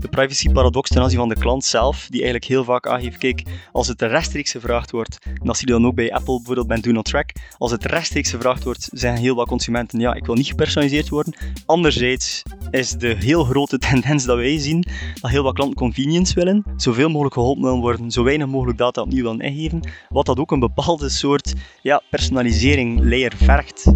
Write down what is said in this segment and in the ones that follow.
De privacy-paradox ten aanzien van de klant zelf, die eigenlijk heel vaak aangeeft, kijk, als het rechtstreeks gevraagd wordt, en dat zie je dan ook bij Apple bijvoorbeeld bij Do Not Track, als het rechtstreeks gevraagd wordt, zeggen heel wat consumenten, ja, ik wil niet gepersonaliseerd worden. Anderzijds is de heel grote tendens dat wij zien, dat heel wat klanten convenience willen, zoveel mogelijk geholpen willen worden, zo weinig mogelijk data opnieuw willen ingeven, wat dat ook een bepaalde soort ja, personalisering layer vergt.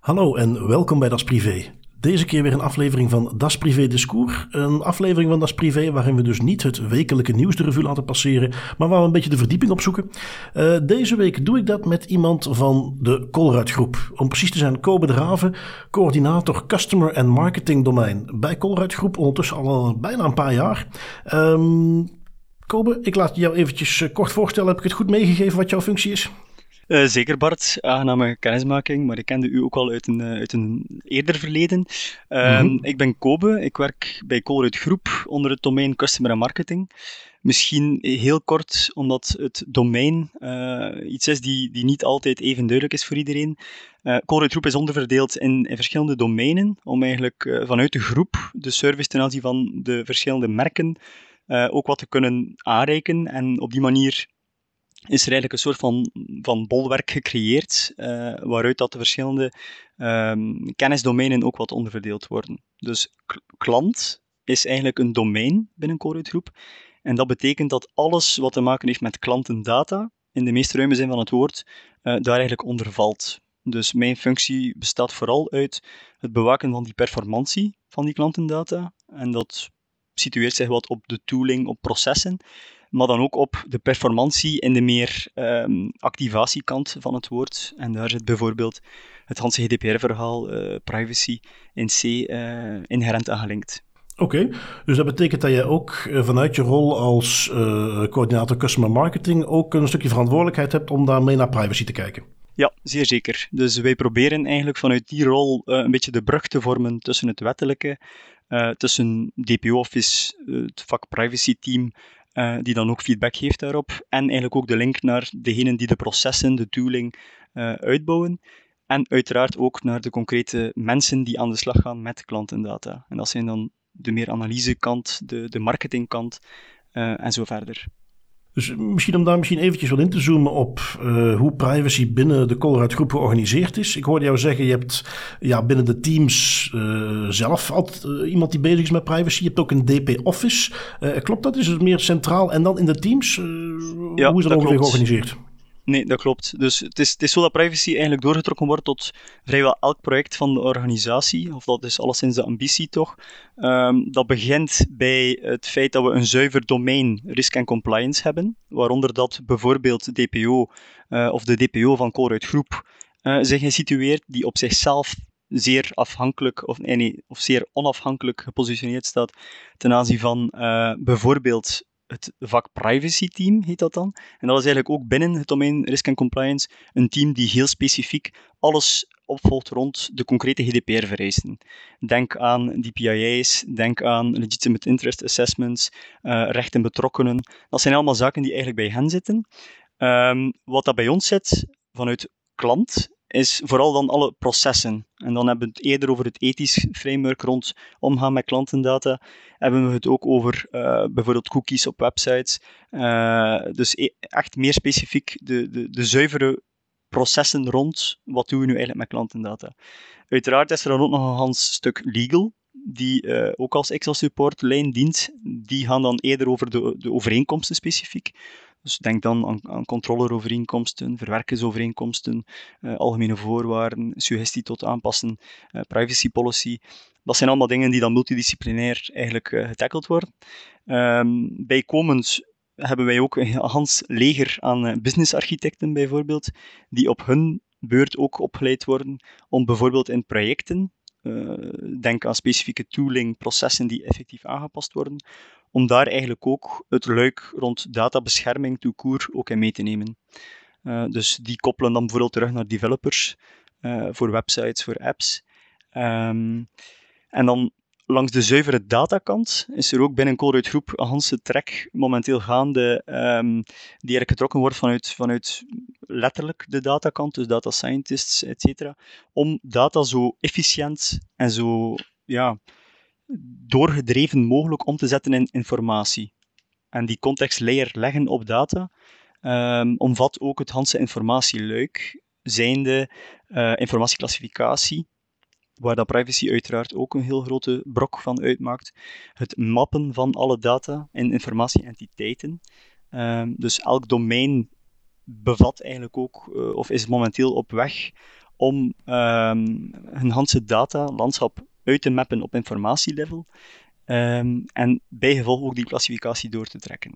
Hallo en welkom bij Das Privé. Deze keer weer een aflevering van Das Privé Discours. Een aflevering van Das Privé waarin we dus niet het wekelijke nieuws de revue laten passeren, maar waar we een beetje de verdieping op zoeken. Uh, deze week doe ik dat met iemand van de Colruyt Groep. Om precies te zijn, Kobe Draven, coördinator Customer and Marketing Domein bij Colruyt Groep, ondertussen al bijna een paar jaar. Um, Kobe, ik laat jou eventjes eh, kort voorstellen. Heb ik het goed meegegeven wat jouw functie is? Uh, zeker Bart, aangename kennismaking, maar ik kende u ook al uit een, uit een eerder verleden. Uh, mm -hmm. Ik ben Kobe, ik werk bij Colruyt Groep onder het domein Customer Marketing. Misschien heel kort, omdat het domein uh, iets is die, die niet altijd even duidelijk is voor iedereen. Uh, Colruyt Groep is onderverdeeld in, in verschillende domeinen, om eigenlijk vanuit de groep de service ten aanzien van de verschillende merken ook wat te kunnen aanreiken en op die manier is er eigenlijk een soort van, van bolwerk gecreëerd, uh, waaruit dat de verschillende um, kennisdomeinen ook wat onderverdeeld worden. Dus klant is eigenlijk een domein binnen Colruyt Groep. En dat betekent dat alles wat te maken heeft met klantendata, in de meest ruime zin van het woord, uh, daar eigenlijk onder valt. Dus mijn functie bestaat vooral uit het bewaken van die performantie van die klantendata. En dat situeert zich wat op de tooling, op processen maar dan ook op de performantie in de meer um, activatiekant van het woord. En daar zit bijvoorbeeld het Hanse GDPR-verhaal, uh, eh, privacy in C, uh, inherent aan gelinkt. Oké, okay. dus dat betekent dat jij ook uh, vanuit je rol als coördinator customer marketing ook een stukje verantwoordelijkheid hebt om daarmee naar privacy te kijken. Ja, zeer zeker. Dus wij proberen eigenlijk vanuit die rol een beetje de brug te vormen tussen het wettelijke, tussen DPO-office, het vak privacy team, uh, die dan ook feedback geeft daarop. En eigenlijk ook de link naar degenen die de processen, de tooling uh, uitbouwen. En uiteraard ook naar de concrete mensen die aan de slag gaan met klantendata. En dat zijn dan de meer analysekant, de, de marketingkant uh, en zo verder. Dus misschien om daar misschien eventjes wat in te zoomen op uh, hoe privacy binnen de Colruyt groep georganiseerd is. Ik hoorde jou zeggen, je hebt ja, binnen de teams uh, zelf altijd uh, iemand die bezig is met privacy. Je hebt ook een DP-office. klopt dat? Is het meer centraal en dan in de teams? ja, hoe is dat, dat ongeveer georganiseerd? Nee, dat klopt. Dus het is, het is zo dat privacy eigenlijk doorgetrokken wordt tot vrijwel elk project van de organisatie, of dat is alleszins de ambitie toch. Um, dat begint bij het feit dat we een zuiver domein risk en compliance hebben, waaronder dat bijvoorbeeld DPO uh, of de DPO van Colruyt Groep uh, zich situeert, die op zichzelf zeer afhankelijk of, of zeer onafhankelijk gepositioneerd staat ten aanzien van uh, bijvoorbeeld het vak privacy team, heet dat dan. En dat is eigenlijk ook binnen het domein risk en compliance een team die heel specifiek alles opvolgt rond de concrete GDPR-vereisten. Denk aan DPIA's, denk aan legitimate interest assessments, uh, rechten betrokkenen. Dat zijn allemaal zaken die eigenlijk bij hen zitten. Um, wat dat bij ons zit, vanuit klant, is vooral dan alle processen. En dan hebben we het eerder over het ethisch framework rond omgaan met klantendata. Hebben we het ook over uh, bijvoorbeeld cookies op websites. Uh, dus e echt meer specifiek de, de, de zuivere processen rond wat doen we nu eigenlijk met klantendata. Uiteraard is er dan ook nog een hans stuk legal, die uh, ook als Excel support lijn dient. Die gaan dan eerder over de, de overeenkomsten specifiek. Dus denk dan aan, aan controlerovereenkomsten, verwerkersovereenkomsten, uh, algemene voorwaarden, suggestie tot aanpassen, uh, privacy policy. Dat zijn allemaal dingen die dan multidisciplinair eigenlijk uh, getackled worden. Um, bijkomend hebben wij ook een Hans leger aan businessarchitecten bijvoorbeeld, die op hun beurt ook opgeleid worden om bijvoorbeeld in projecten denk aan specifieke tooling, processen die effectief aangepast worden, om daar eigenlijk ook het luik rond databescherming toekoer ook in mee te nemen. Uh, dus die koppelen dan bijvoorbeeld terug naar developers uh, voor websites, voor apps. Um, en dan langs de zuivere datakant is er ook binnen Colruyt Groep een hele track momenteel gaande um, die eigenlijk getrokken wordt vanuit, vanuit letterlijk de datakant, dus data scientists, et cetera, om data zo efficiënt en zo ja, doorgedreven mogelijk om te zetten in informatie. En die context layer leggen op data um, omvat ook het Hanse informatieluik, zijnde uh, informatieclassificatie, waar dat privacy uiteraard ook een heel grote brok van uitmaakt. Het mappen van alle data in informatieentiteiten. Um, dus elk domein bevat eigenlijk ook, uh, of is momenteel op weg om hun Hanse data landschap uit te mappen op informatielevel. Um, en bijgevolg ook die klassificatie door te trekken.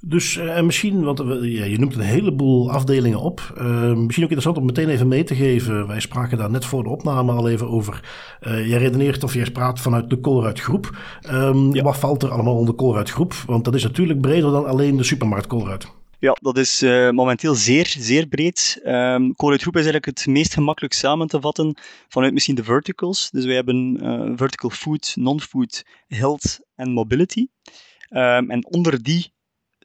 Dus uh, misschien, want uh, je noemt een heleboel afdelingen op. Uh, misschien ook interessant om meteen even mee te geven. Wij spraken daar net voor de opname al even over. jij redeneert of jij praat vanuit de Colruyt groep. Um, ja. Wat valt er allemaal onder Colruyt groep? Want dat is natuurlijk breder dan alleen de supermarkt Colruyt. Ja, dat is uh, momenteel zeer, zeer breed. Um, Colruyt Groep is eigenlijk het meest gemakkelijk samen te vatten vanuit misschien de verticals. Dus wij hebben uh, vertical food, non-food, health en mobility. Um, en onder die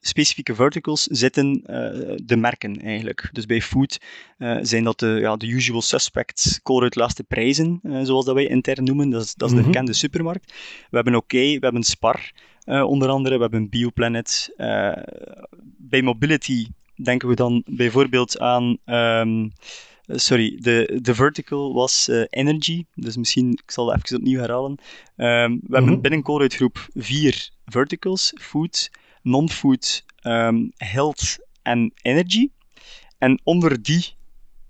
specifieke verticals zitten uh, de merken eigenlijk. Dus bij food uh, zijn dat de, ja, de usual suspects, Colruyt laatste prijzen, uh, zoals dat wij intern noemen. Dat is, dat is de bekende supermarkt. We hebben OK, we hebben Spar, onder andere. We hebben Bioplanet. bij mobility denken we dan bijvoorbeeld aan... Um, sorry, de, de vertical was uh, energy. Dus misschien, ik zal het even opnieuw herhalen. Um, we mm -hmm. hebben binnen Colruyt groep vier verticals. Food, non-food, um, health en energy. En onder die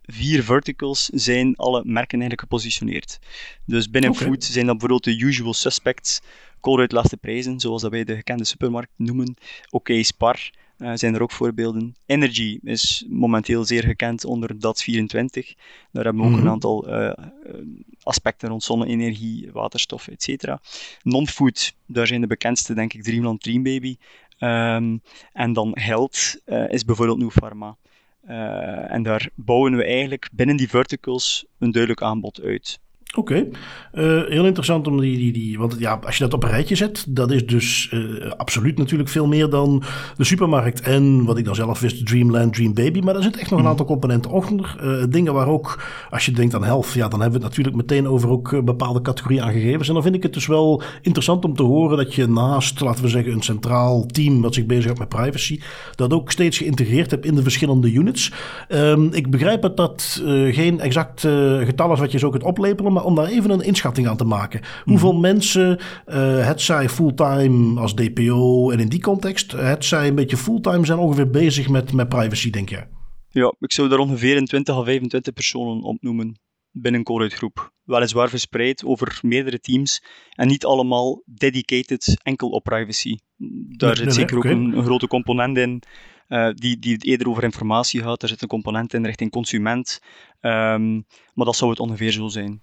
vier verticals zijn alle merken eigenlijk gepositioneerd. Dus binnen okay. food zijn dat bijvoorbeeld de usual suspects, Colruyt laatste prijzen, zoals dat wij de gekende supermarkt noemen. Oké, okay, Spar uh, zijn er ook voorbeelden. Energy is momenteel zeer gekend onder DATS24. Daar hebben we ook mm -hmm. een aantal uh, aspecten rond zonne-energie, waterstof, etc. Non-food, daar zijn de bekendste, denk ik, Dreamland Dream Baby. Um, en dan health uh, is bijvoorbeeld New Pharma. En daar bouwen we eigenlijk binnen die verticals een duidelijk aanbod uit. Oké, okay. uh, heel interessant om die, die, die. Want ja, als je dat op een rijtje zet, dat is dus uh, absoluut natuurlijk veel meer dan de supermarkt en wat ik dan zelf wist, Dreamland, Dream Baby. Maar er zit echt nog een aantal componenten onder. Uh, dingen waar ook, als je denkt aan health, ja, dan hebben we het natuurlijk meteen over ook bepaalde categorieën aan gegevens. En dan vind ik het dus wel interessant om te horen dat je naast, laten we zeggen, een centraal team dat zich bezighoudt met privacy, dat ook steeds geïntegreerd hebt in de verschillende units. Um, ik begrijp het dat geen exact getal is wat je zo kunt oplepelen om daar even een inschatting aan te maken. Hoeveel mm. mensen, uh, het zij fulltime als DPO en in die context, het zij een beetje fulltime zijn ongeveer bezig met, met privacy, denk je? Ja, ik zou daar ongeveer een 20 of 25 personen opnoemen binnen Colruyt Groep. Weliswaar verspreid over meerdere teams en niet allemaal dedicated enkel op privacy. Daar nee, zit nee, zeker nee, ook okay. een, een, grote component in uh, die, die eerder over informatie gaat. Daar zit een component in richting consument. Um, maar dat zou het ongeveer zo zijn.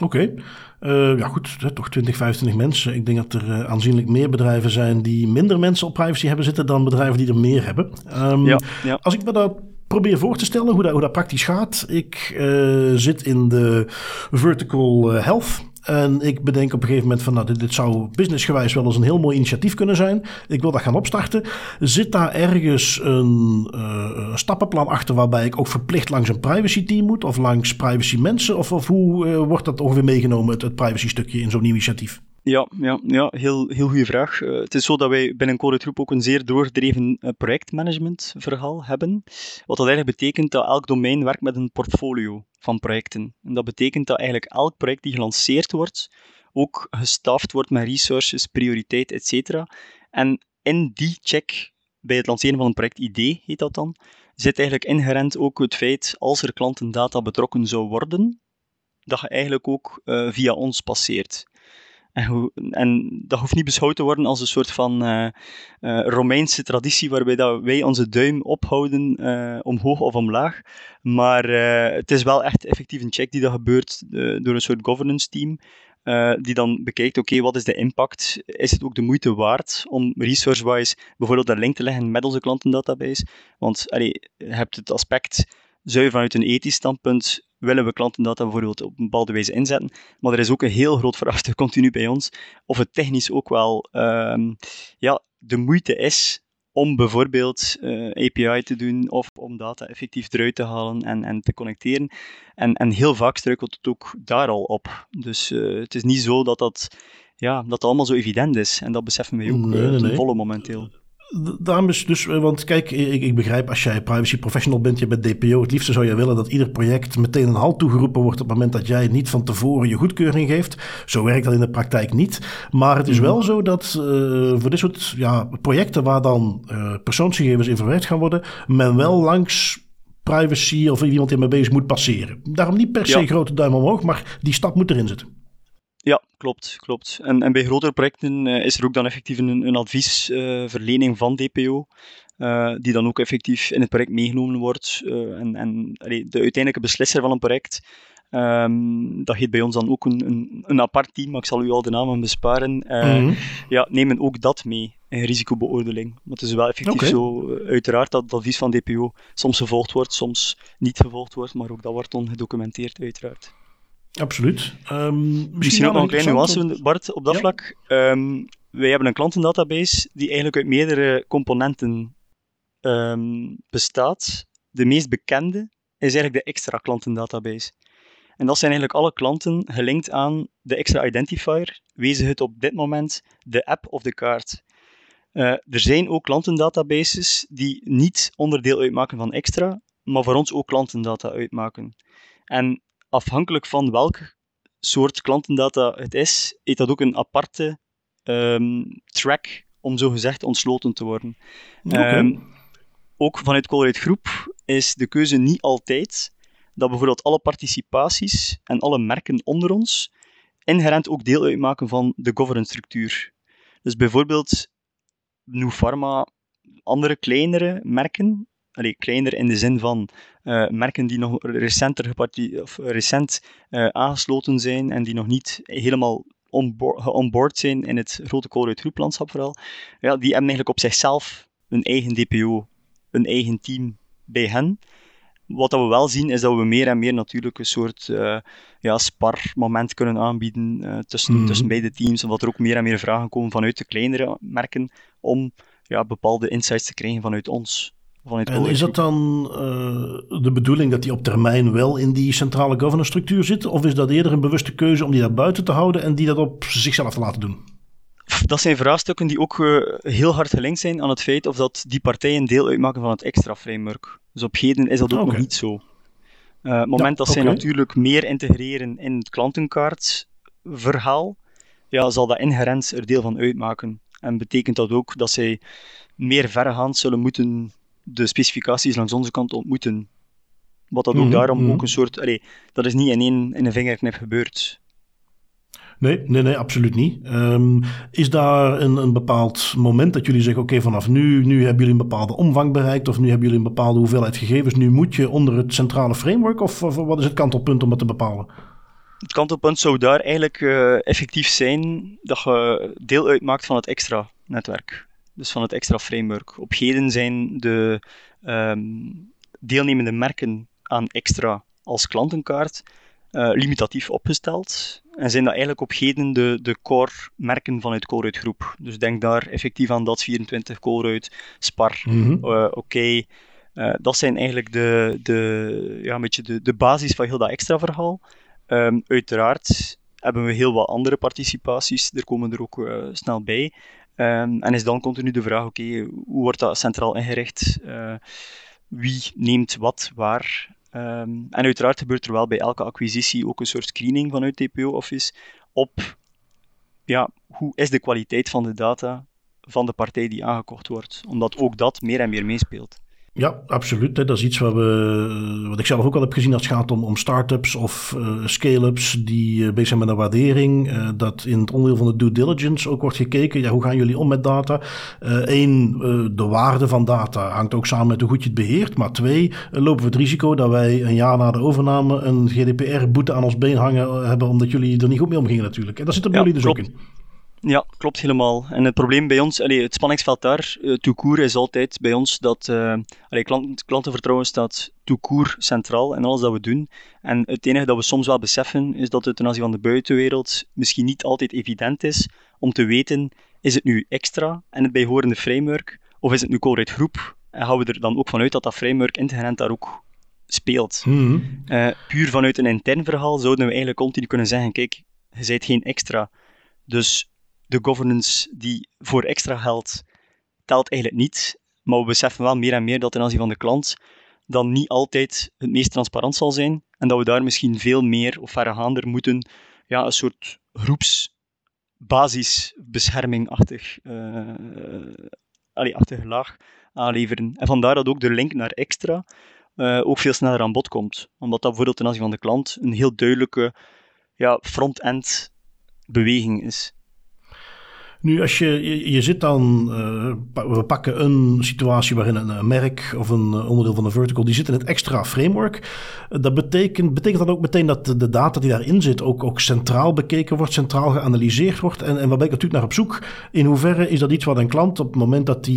Oké, okay. uh, ja goed, toch 20, 25 mensen. Ik denk dat er uh, aanzienlijk meer bedrijven zijn die minder mensen op privacy hebben zitten dan bedrijven die er meer hebben. Um, ja, ja. Als ik me dat probeer voor te stellen hoe dat, hoe dat praktisch gaat. Ik uh, zit in de vertical health. En ik bedenk op een gegeven moment van, nou, dit, zou businessgewijs wel eens een heel mooi initiatief kunnen zijn. Ik wil dat gaan opstarten. Zit daar ergens een uh, stappenplan achter waarbij ik ook verplicht langs een privacy team moet? Of langs privacy mensen? Of, of hoe uh, wordt dat ongeveer meegenomen, het privacy stukje in zo'n initiatief? Ja, ja, ja heel, heel goede vraag. Uh, het is zo dat wij binnen Colruyt Groep ook een zeer doordreven uh, projectmanagement verhaal hebben. Wat dat eigenlijk betekent dat elk domein werkt met een portfolio van projecten. En dat betekent dat eigenlijk elk project die gelanceerd wordt, ook gestaafd wordt met resources, prioriteit, etc. En in die check, bij het lanceren van een project-idee heet dat dan, zit eigenlijk inherent ook het feit, als er klantendata betrokken zou worden, dat je eigenlijk ook uh, via ons passeert. En, en, dat hoeft niet beschouwd te worden als een soort van uh, uh, Romeinse traditie waarbij dat wij onze duim ophouden uh, omhoog of omlaag. Maar het is wel echt effectief een check die dat gebeurt door een soort governance team. die dan bekijkt, oké, wat is de impact? Is het ook de moeite waard om resource-wise bijvoorbeeld een link te leggen met onze klantendatabase? Want je hebt het aspect zuiver vanuit een ethisch standpunt willen we klantendata bijvoorbeeld op een bepaalde wijze inzetten. Maar er is ook een heel groot vraagstuk continu bij ons of het technisch ook wel um, ja, de moeite is om bijvoorbeeld uh, eh, API te doen of om data effectief eruit te halen en, en te connecteren. En, en heel vaak struikelt het ook daar al op. Dus uh, het is niet zo dat dat, ja, dat allemaal zo evident is. En dat beseffen we ook nee, nee. volle momenteel. Dames, dus, eh, want kijk, ik, ik, begrijp als jij privacy professional bent, je bent DPO, het liefste zou je willen dat ieder project meteen een halt toegeroepen wordt op het moment dat jij niet van tevoren je goedkeuring geeft. Zo werkt dat in de praktijk niet. Maar het is mhm. wel zo dat uh, voor dit soort ja, projecten waar dan uh, persoonsgegevens in verwerkt gaan worden, men wel langs privacy of iemand die ermee bezig moet passeren. Daarom niet per se grote duim omhoog, maar die stap moet erin zitten. Ja, klopt. klopt. En, en bij grotere projecten uh, is er ook dan effectief een, een adviesverlening uh, van DPO, uh, die dan ook effectief in het project meegenomen wordt. en en allee, de uiteindelijke beslisser van een project, um, dat heet bij ons dan ook een, een, een, apart team, maar ik zal u al de namen besparen, mm ja, nemen ook dat mee in risicobeoordeling. Maar het is wel effectief okay. zo, uiteraard, dat het advies van DPO soms gevolgd wordt, soms niet gevolgd wordt, maar ook dat wordt dan gedocumenteerd, uiteraard. Absoluut. Um, misschien ook nog een kleine nuance, Bart, op dat vlak. Um, wij hebben een klantendatabase die eigenlijk uit meerdere componenten um, bestaat. De meest bekende is eigenlijk de extra klantendatabase. En dat zijn eigenlijk alle klanten gelinkt aan de extra identifier, wezen het op dit moment de app of de kaart. Uh, er zijn ook klantendatabases die niet onderdeel uitmaken van extra, maar voor ons ook klantendata uitmaken. En afhankelijk van welk soort klantendata het is, heeft dat ook een aparte um, track om zo gezegd ontsloten te worden. Okay. Um, ehm, ook vanuit Colruyt Groep is de keuze niet altijd dat bijvoorbeeld alle participaties en alle merken onder ons inherent ook deel uitmaken van de governance structuur. Dus bijvoorbeeld Nufarma, andere kleinere merken, allee, kleiner in de zin van uh, merken die nog recenter of recent uh, aangesloten zijn en die nog niet helemaal onboard zijn in het grote Colruyt groeplandschap vooral, ja, die hebben eigenlijk op zichzelf een eigen DPO, een eigen team bij hen. Wat dat we wel zien, is dat we meer en meer natuurlijk een soort uh, ja, spar-moment kunnen aanbieden tussen, mm. tussen beide teams, omdat er ook meer en meer vragen komen vanuit de kleinere merken om ja, bepaalde insights te krijgen vanuit ons en is dat dan uh, de bedoeling dat die op termijn wel in die centrale governance structuur zit? Of is dat eerder een bewuste keuze om die daar buiten te houden en die dat op zichzelf te laten doen? Dat zijn vraagstukken die ook uh, heel hard gelinkt zijn aan het feit of dat die partijen deel uitmaken van het extra framework. Dus op heden is dat ook nog niet zo. Uh, het moment ja, dat okay. zij natuurlijk meer integreren in het klantenkaartverhaal, ja, zal dat inherent er deel van uitmaken. En betekent dat ook dat zij meer verregaand zullen moeten de specificaties langs onze kant ontmoeten. Wat dat ook mhm, daarom mhm. ook een soort. Allee, dat is niet in één in een vingerknip gebeurd. Nee, nee, nee, absoluut niet. Um, is daar een, een bepaald moment dat jullie zeggen: oké, vanaf nu, nu hebben jullie een bepaalde omvang bereikt, of nu hebben jullie een bepaalde hoeveelheid gegevens, nu moet je onder het centrale framework, of, of wat is het kantelpunt om dat te bepalen? Het kantelpunt zou daar eigenlijk uh, effectief zijn dat je deel uitmaakt van het extra netwerk dus van het extra framework. Op heden zijn de um, deelnemende merken aan extra als klantenkaart uh, limitatief opgesteld. En zijn dat eigenlijk op heden de, de core merken vanuit Colruyt Groep. Dus denk daar effectief aan dat 24 Colruyt, Spar, mm -hmm. uh, Oké. Okay. Uh, dat zijn eigenlijk de, de, ja, een beetje de, de basis van heel dat extra verhaal. Um, uiteraard hebben we heel wat andere participaties, er komen er ook snel bij. Um, en is dan continu de vraag, oké, hoe wordt dat centraal ingericht? Uh, wie neemt wat waar? Um, en uiteraard gebeurt er wel bij elke acquisitie ook een soort screening vanuit TPO-office op ja, hoe is de kwaliteit van de data van de partij die aangekocht wordt. Omdat ook dat meer en meer meespeelt. Ja, absoluut. Dat is iets wat, we, wat ik zelf ook al heb gezien als het gaat om, om start-ups of uh, scale-ups die uh, bezig zijn met een waardering. Uh, dat in het onderdeel van de due diligence ook wordt gekeken, ja, hoe gaan jullie om met data? Eén, de waarde van data hangt ook samen met hoe goed je het beheert. Maar twee, lopen we het risico dat wij een jaar na de overname een GDPR-boete aan ons been hangen hebben, omdat jullie er niet goed mee omgingen natuurlijk. En dat zit er bij ja, jullie dus klopt. ook in. Ja, klopt helemaal. En het probleem bij ons, allee, het spanningsveld daar, uh, toekoer is altijd bij ons dat uh, allee, klant, klantenvertrouwen staat toekoer centraal in alles dat we doen. En het enige dat we soms wel beseffen is dat het ten aanzien van de buitenwereld misschien niet altijd evident is om te weten, is het nu extra en het bijhorende framework, of is het nu Colruyt Groep? En gaan we er dan ook vanuit dat dat framework integreerd daar ook speelt. Mhm. Eh, puur vanuit een intern verhaal zouden we eigenlijk continu kunnen zeggen, kijk, je zijt geen extra. Dus de governance die voor extra geldt, telt eigenlijk niet. Maar we beseffen wel meer en meer dat ten aanzien van de klant dan niet altijd het meest transparant zal zijn. En dat we daar misschien veel meer of verregaander moeten ja, een soort groepsbasisbescherming-achtig uh, allee, achtige laag aanleveren. En vandaar dat ook de link naar extra uh, ook veel sneller aan bod komt. Omdat dat bijvoorbeeld ten aanzien van de klant een heel duidelijke ja, front-end beweging is. Nu, als je, je, zit dan, uh, we pakken een situatie waarin een, een, merk of een eh, onderdeel van een vertical, die zit in het extra framework. Dat betekent, betekent dat ook meteen dat de, data die daarin zit ook, ook centraal bekeken wordt, centraal geanalyseerd wordt. En, en waar ben ik natuurlijk naar op zoek? In hoeverre is dat iets wat een klant op het moment dat eh,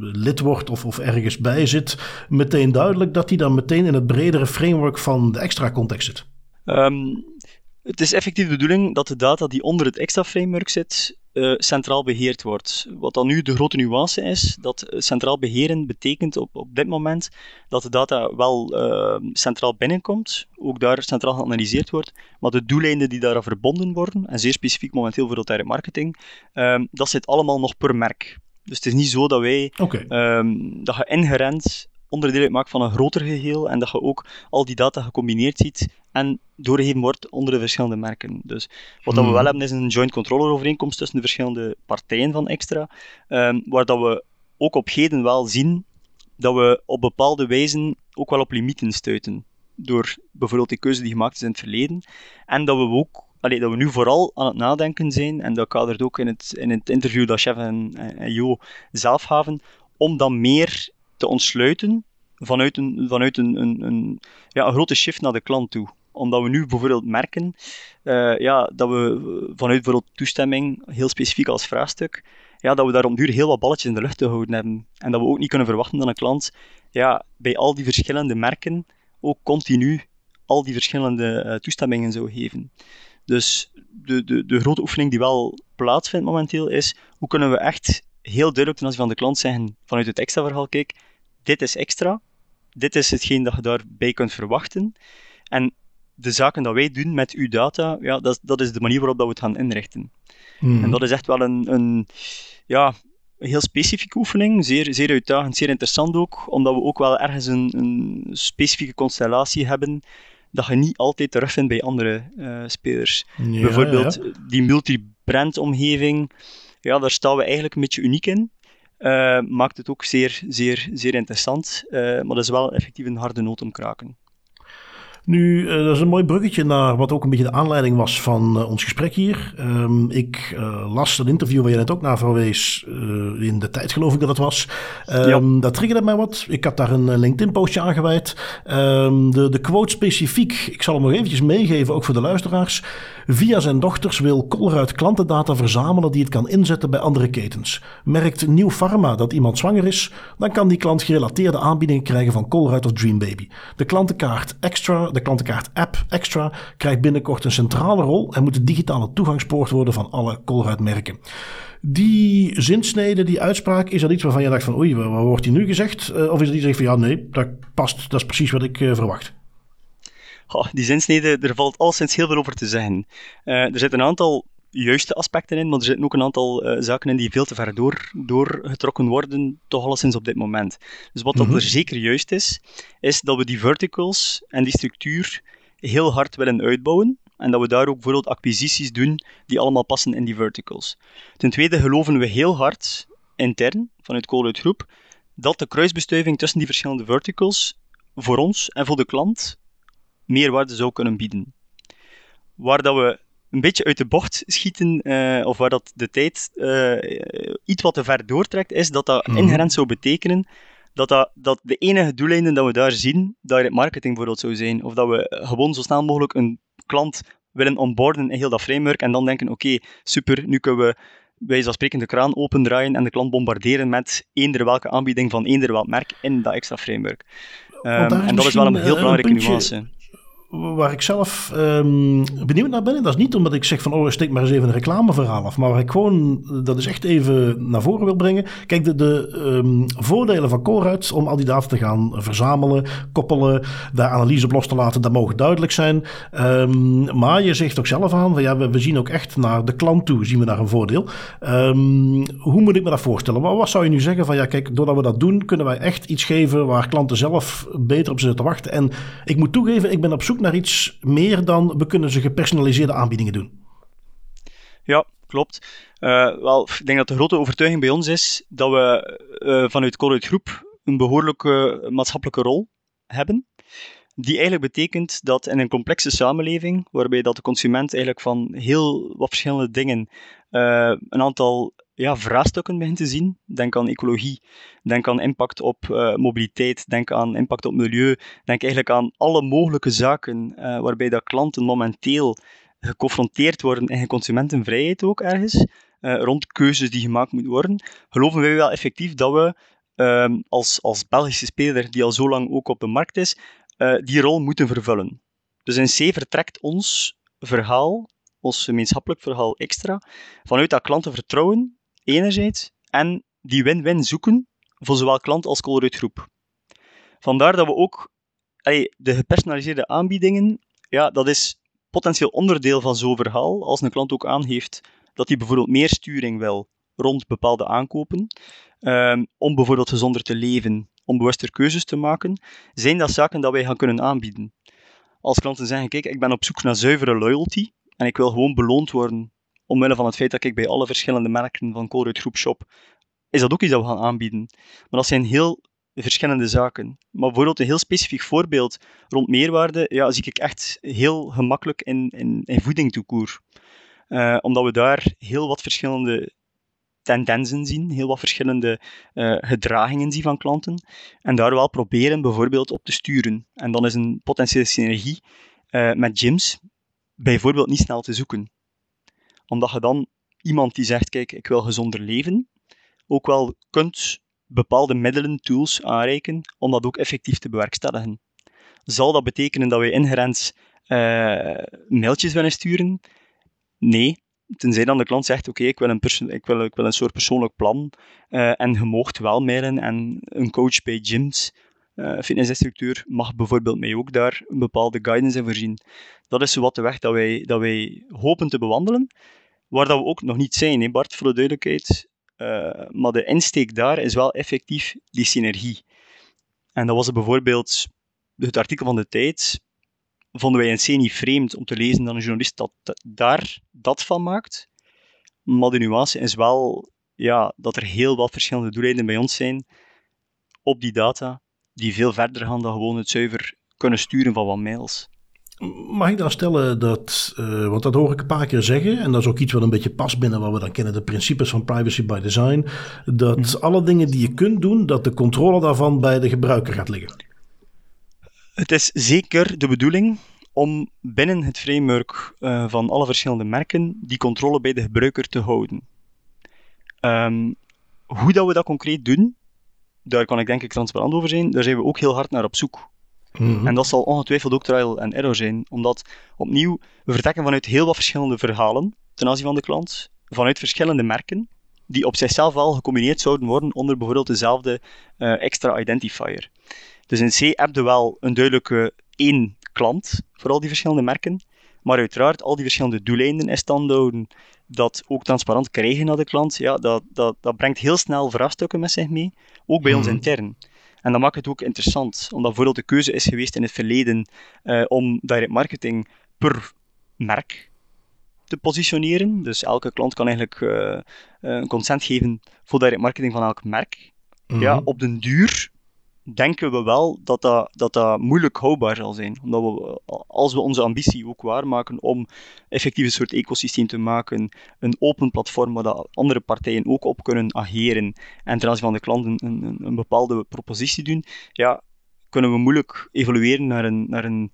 lid wordt of, of ergens bij zit, meteen duidelijk dat die dan meteen in het bredere framework van de extra context zit? Um, het is effectief de bedoeling dat de data die onder het extra framework zit, uh, centraal beheerd wordt. Wat dan nu de grote nuance is, dat uh, centraal beheren betekent op, op dit moment dat de data wel uh, centraal binnenkomt, ook daar centraal geanalyseerd wordt, maar de doeleinden die daaraan verbonden worden, en zeer specifiek momenteel voor direct marketing, ehm, dat zit allemaal nog per merk. Dus het is niet zo dat wij, okay. um, dat je inherent onderdeel uitmaakt van een groter geheel en dat je ook al die data gecombineerd ziet en doorgegeven wordt onder de verschillende merken. Dus wat dat we wel hebben is een joint controller overeenkomst tussen de verschillende partijen van Extra, um, waar dat we ook op heden wel zien dat we op bepaalde wijzen ook wel op limieten stuiten. Door bijvoorbeeld die keuze die gemaakt is in het verleden. En dat we ook allee, dat we nu vooral aan het nadenken zijn, en dat kadert ook in het, in het interview dat Chef en, en Jo zelf gaven, om dan meer te ontsluiten vanuit een, vanuit een, een, ja, een grote shift naar de klant toe omdat we nu bijvoorbeeld merken uh, ja, dat we vanuit bijvoorbeeld toestemming, heel specifiek als vraagstuk, ja, dat we daar om duur heel wat balletjes in de lucht te houden hebben. En dat we ook niet kunnen verwachten dat een klant ja, bij al die verschillende merken ook continu al die verschillende uh, toestemmingen zou geven. Dus de, de, de grote oefening die wel plaatsvindt momenteel is, hoe kunnen we echt heel duidelijk ten aanzien van de klant zeggen, vanuit het extra verhaal, kijk, dit is extra, dit is hetgeen dat je daarbij kunt verwachten. En de zaken dat wij doen met uw data, ja, dat, dat is de manier waarop dat we het gaan inrichten. Mm. En dat is echt wel een, een, ja, een heel specifieke oefening, zeer, zeer uitdagend, zeer interessant ook, omdat we ook wel ergens een, een specifieke constellatie hebben dat je niet altijd terugvindt bij andere uh, spelers. Ja, Bijvoorbeeld ja. die multi-brand omgeving, ja, daar staan we eigenlijk een beetje uniek in. Uh, maakt het ook zeer, zeer, zeer interessant, uh, maar dat is wel effectief een harde noot om kraken. Nu, uh, dat is een mooi bruggetje naar wat ook een beetje de aanleiding was van uh, ons gesprek hier. Um, ik uh, las een interview waar je net ook naar verwees, in de tijd geloof ik dat het was. Um, ja. Dat triggerde mij wat. Ik had daar een LinkedIn-postje aangeweid. Um, de, de quote specifiek, ik zal hem nog eventjes meegeven, ook voor de luisteraars. Via zijn dochters wil Colruyt klantendata verzamelen die het kan inzetten bij andere ketens. Merkt Nieuw Pharma dat iemand zwanger is, dan kan die klant gerelateerde aanbiedingen krijgen van Colruyt of Dreambaby. De klantenkaart Extra de klantenkaart App Extra krijgt binnenkort een centrale rol en moet de digitale toegangspoort worden van alle Colruyt merken. Die zinsnede, die uitspraak, is dat iets waarvan je dacht van oei, wat wordt hier nu gezegd? Uh, of is dat iets van ja nee, dat past, dat is precies wat ik uh, verwacht? Oh, die zinsnede, er valt alleszins heel veel over te zeggen. Uh, er zitten een aantal juiste aspecten in, maar er zitten ook een aantal uh, zaken in die veel te ver door, doorgetrokken worden, toch alleszins op dit moment. Dus wat Mhm. dat er zeker juist is, is dat we die verticals en die structuur heel hard willen uitbouwen. En dat we daar ook bijvoorbeeld acquisities doen die allemaal passen in die verticals. Ten tweede geloven we heel hard, intern, vanuit Colruyt Groep, dat de kruisbestuiving tussen die verschillende verticals voor ons en voor de klant meerwaarde zou kunnen bieden. Waar dat we een beetje uit de bocht schieten, uh, of waar dat de tijd uh, iets wat te ver doortrekt, is dat dat Mhm. inherent zou betekenen dat, dat, dat de enige doeleinden dat we daar zien, direct marketing bijvoorbeeld zou zijn. Of dat we gewoon zo snel mogelijk een klant willen onboarden in heel dat framework en dan denken, oké, super, nu kunnen we wij spreken de kraan opendraaien en de klant bombarderen met eender welke aanbieding van eender welk merk in dat extra framework. Um, is en dat is wel een heel eh, belangrijke een puntje- nuance. Waar ik zelf um, benieuwd naar ben. En dat is niet omdat ik zeg van, oh, steek maar eens even een reclameverhaal af. Maar waar ik gewoon, dat is echt even naar voren wil brengen. Kijk, de, um, voordelen van Coruit om al die data te gaan verzamelen, koppelen, daar analyse op los te laten, dat mogen duidelijk zijn. Um, maar je zegt ook zelf aan, van, ja, we, we, zien ook echt naar de klant toe, zien we daar een voordeel. hoe moet ik me dat voorstellen? Wat, wat zou je nu zeggen van, ja, kijk, doordat we dat doen, kunnen wij echt iets geven waar klanten zelf beter op zitten te wachten. En ik moet toegeven, ik ben op zoek naar iets meer dan we kunnen ze gepersonaliseerde aanbiedingen doen. Ja, klopt. Uh, wel, ik denk dat de grote overtuiging bij ons is dat we uh, vanuit Colruyt Groep een behoorlijke maatschappelijke rol hebben. Die eigenlijk betekent dat in een complexe samenleving, waarbij dat de consument eigenlijk van heel wat verschillende dingen uh, een aantal ja, vraagstukken begint te zien. Denk aan ecologie, denk aan impact op uh, mobiliteit, denk aan impact op milieu, denk eigenlijk aan alle mogelijke zaken uh, waarbij dat klanten momenteel geconfronteerd worden in consumentenvrijheid ook ergens, uh, rond keuzes die gemaakt moeten worden, geloven wij wel effectief dat we uh, als, als Belgische speler die al zo lang ook op de markt is, die rol moeten vervullen. Dus in C vertrekt ons verhaal, ons gemeenschappelijk verhaal extra, vanuit dat klantenvertrouwen enerzijds en die win-win zoeken voor zowel klant als Colruyt groep. Vandaar dat we ook de gepersonaliseerde aanbiedingen, ja, dat is potentieel onderdeel van zo'n verhaal. Als een klant ook aangeeft dat hij bijvoorbeeld meer sturing wil rond bepaalde aankopen, ehm, om bijvoorbeeld gezonder te leven, om bewuster keuzes te maken, zijn dat zaken dat wij gaan kunnen aanbieden. Als klanten zeggen, kijk, ik ben op zoek naar zuivere loyalty en ik wil gewoon beloond worden omwille van het feit dat ik bij alle verschillende merken van Colruyt Groep shop, is dat ook iets dat we gaan aanbieden. Maar dat zijn heel verschillende zaken. Maar bijvoorbeeld een heel specifiek voorbeeld rond meerwaarde, ja, zie ik echt heel gemakkelijk in, in, in voeding toekoer. Uh, omdat we daar heel wat verschillende tendensen zien, heel wat verschillende uh, gedragingen zien van klanten. En daar wel proberen bijvoorbeeld op te sturen. En dan is een potentiële synergie uh, met gyms bijvoorbeeld niet snel te zoeken omdat je dan iemand die zegt, kijk, ik wil gezonder leven, ook wel kunt bepaalde middelen, tools aanreiken om dat ook effectief te bewerkstelligen. Zal dat betekenen dat wij inherent uh, mailtjes willen sturen? Nee. Tenzij dan de klant zegt, oké, ik, wil een ik, wil, ik wil een soort persoonlijk plan uh, en je moogt wel mailen en een coach bij gyms, uh, fitnessinstructeur, mag bijvoorbeeld mij ook daar een bepaalde guidance in voorzien. Dat is wat de weg dat wij, dat wij hopen te bewandelen. Waar dat we ook nog niet zijn, Bart, voor de duidelijkheid. Uh, maar de insteek daar is wel effectief die synergie. En dat was bijvoorbeeld het artikel van de tijd. Vonden wij C niet vreemd om te lezen dat een journalist dat, daar dat van maakt. Maar de nuance is wel ja, dat er heel wat verschillende doeleinden bij ons zijn op die data, die veel verder gaan dan gewoon het zuiver kunnen sturen van wat mails. Mag ik dan stellen dat, uh, want dat hoor ik een paar keer zeggen, en dat is ook iets wat een beetje past binnen wat we dan kennen, de principes van privacy by design, dat mhm. alle dingen die je kunt doen, dat de controle daarvan bij de gebruiker gaat liggen? Het is zeker de bedoeling om binnen het framework uh, van alle verschillende merken die controle bij de gebruiker te houden. Um, hoe dat we dat concreet doen, daar kan ik denk ik transparant over zijn, daar zijn we ook heel hard naar op zoek. Mhm. En dat zal ongetwijfeld ook trial en error zijn, omdat opnieuw we vertrekken vanuit heel wat verschillende verhalen ten aanzien van de klant, vanuit verschillende merken, die op zichzelf wel gecombineerd zouden worden onder bijvoorbeeld dezelfde uh, extra identifier. Dus in C heb je wel een duidelijke één klant voor al die verschillende merken, maar uiteraard al die verschillende doeleinden in stand houden, dat ook transparant krijgen naar de klant, ja, dat, dat, dat brengt heel snel vraagstukken met zich mee, ook bij ons mhm. intern. En dat maakt het ook interessant, omdat bijvoorbeeld de keuze is geweest in het verleden uh, om direct marketing per merk te positioneren. Dus elke klant kan eigenlijk uh, een consent geven voor direct marketing van elk merk. Ja, mhm. op den duur denken we wel dat dat, dat dat moeilijk houdbaar zal zijn. Omdat we, als we onze ambitie ook waarmaken om effectief een soort ecosysteem te maken, een open platform waar dat andere partijen ook op kunnen ageren en ten aanzien van de klanten een, een, een bepaalde propositie doen, ja, kunnen we moeilijk evolueren naar een, naar een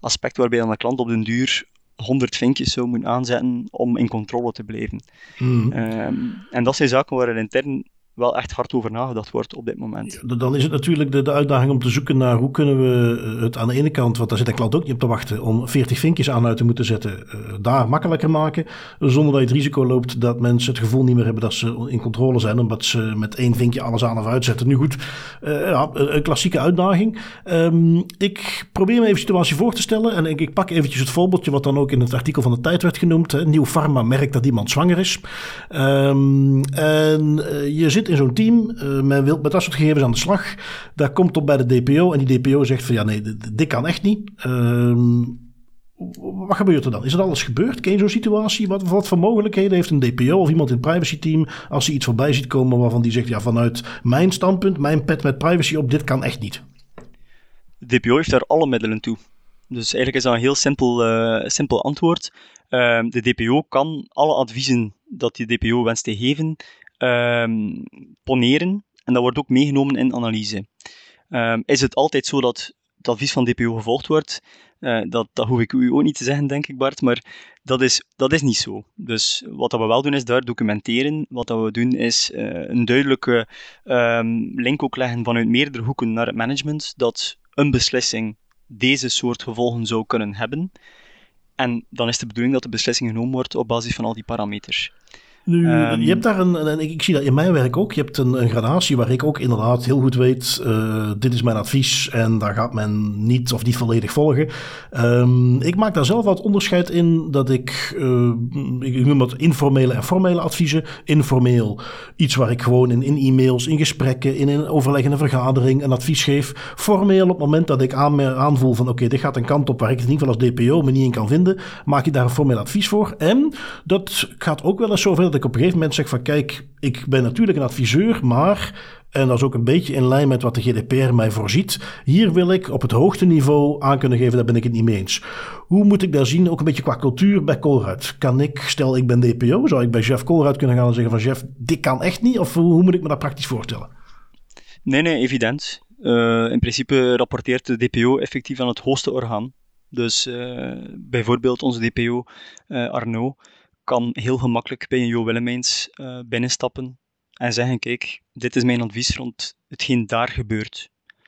aspect waarbij dan de klant op den duur 100 vinkjes zou moeten aanzetten om in controle te blijven. Mhm. Ehm, en dat zijn zaken waar er intern wel echt hard over nagedacht wordt op dit moment. dan is het natuurlijk de, de, uitdaging om te zoeken naar hoe kunnen we het aan de ene kant, want daar zit klant ook niet op te wachten, om 40 vinkjes aan uit te moeten zetten, daar makkelijker maken, zonder dat je het risico loopt dat mensen het gevoel niet meer hebben dat ze in controle zijn, omdat ze met één vinkje alles aan of uitzetten. Nu goed, ja, een klassieke uitdaging. Ehm, ik probeer me even de situatie voor te stellen en ik, ik pak eventjes het voorbeeldje wat dan ook in het artikel van de tijd werd genoemd. Hè. Nieuw Pharma merkt dat iemand zwanger is. Um, en je zit in zo'n team, uh, men wil met dat soort gegevens aan de slag. Daar komt op bij de DPO en die DPO zegt van ja nee, dit kan echt niet. Um, wat gebeurt er dan? Is er alles gebeurd? Ken je zo'n situatie? Wat, wat voor mogelijkheden heeft een DPO of iemand in het privacy team als hij iets voorbij ziet komen waarvan die zegt ja vanuit mijn standpunt, mijn pet met privacy op, dit kan echt niet? De DPO heeft daar alle middelen toe. Dus eigenlijk is dat een heel simpel, uh, simpel antwoord. Uh, de DPO kan alle adviezen dat die DPO wenst te geven, uh, poneren. En dat wordt ook meegenomen in analyse. Ehm, is het altijd zo dat het advies van DPO gevolgd wordt? Uh, dat, dat hoef ik u ook niet te zeggen, denk ik, Bart. Maar dat is, dat is niet zo. Dus wat dat we wel doen, is daar documenteren. Wat dat we doen, is uh, een duidelijke um, link ook leggen vanuit meerdere hoeken naar het management. Dat een beslissing deze soort gevolgen zou kunnen hebben. En dan is de bedoeling dat de beslissing genomen wordt op basis van al die parameters. Nu, um, je hebt daar een, en ik zie dat in mijn werk ook, je hebt een, een gradatie waar ik ook inderdaad heel goed weet, uh, dit is mijn advies en daar gaat men niet of niet volledig volgen. Um, ik maak daar zelf wat onderscheid in dat ik, uh, ik noem het informele en formele adviezen. Informeel, iets waar ik gewoon in, in e-mails, in gesprekken, in een overleg in een vergadering een advies geef. Formeel, op het moment dat ik aan, aanvoel van oké, okay, dit gaat een kant op waar ik het in ieder geval als DPO me niet in kan vinden, maak ik daar een formeel advies voor. En dat gaat ook wel eens zover dat ik op een gegeven moment zeg van kijk, ik ben natuurlijk een adviseur, maar, en dat is ook een beetje in lijn met wat de GDPR mij voorziet, hier wil ik op het hoogste niveau aan kunnen geven, daar ben ik het niet mee eens. Hoe moet ik daar zien, ook een beetje qua cultuur bij Colruyt? Kan ik, stel ik ben DPO, zou ik bij chef Colruyt kunnen gaan en zeggen van chef, dit kan echt niet? Of hoe, moet ik me dat praktisch voorstellen? Nee, nee, evident. Uh, in principe rapporteert de DPO effectief aan het hoogste orgaan. Dus uh, bijvoorbeeld onze DPO, uh, Arno, kan heel gemakkelijk bij een Jo Willemijns uh, binnenstappen en zeggen, kijk, dit is mijn advies rond hetgeen daar gebeurt. Uh,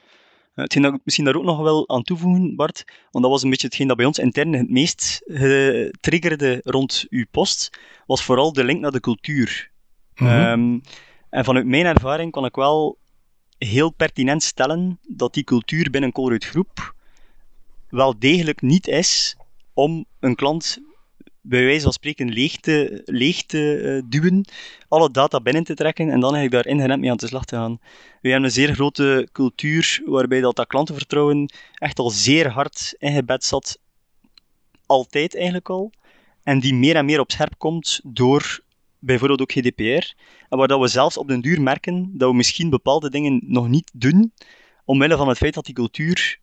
hetgeen dat ik misschien daar ook nog wel aan toevoegen, Bart, want dat was een beetje hetgeen dat bij ons intern het meest triggerde rond uw post, was vooral de link naar de cultuur. Mm -hmm. um, en vanuit mijn ervaring kan ik wel heel pertinent stellen dat die cultuur binnen Colruyt Groep wel degelijk niet is om een klant bij wijze van spreken leeg te, uh, duwen, alle data binnen te trekken en dan eigenlijk daar inherent mee aan de slag te gaan. We hebben een zeer grote cultuur waarbij dat, dat klantenvertrouwen echt al zeer hard ingebed zat, altijd eigenlijk al, en die meer en meer op scherp komt door bijvoorbeeld ook GDPR, en waar dat we zelfs op den duur merken dat we misschien bepaalde dingen nog niet doen, omwille van het feit dat die cultuur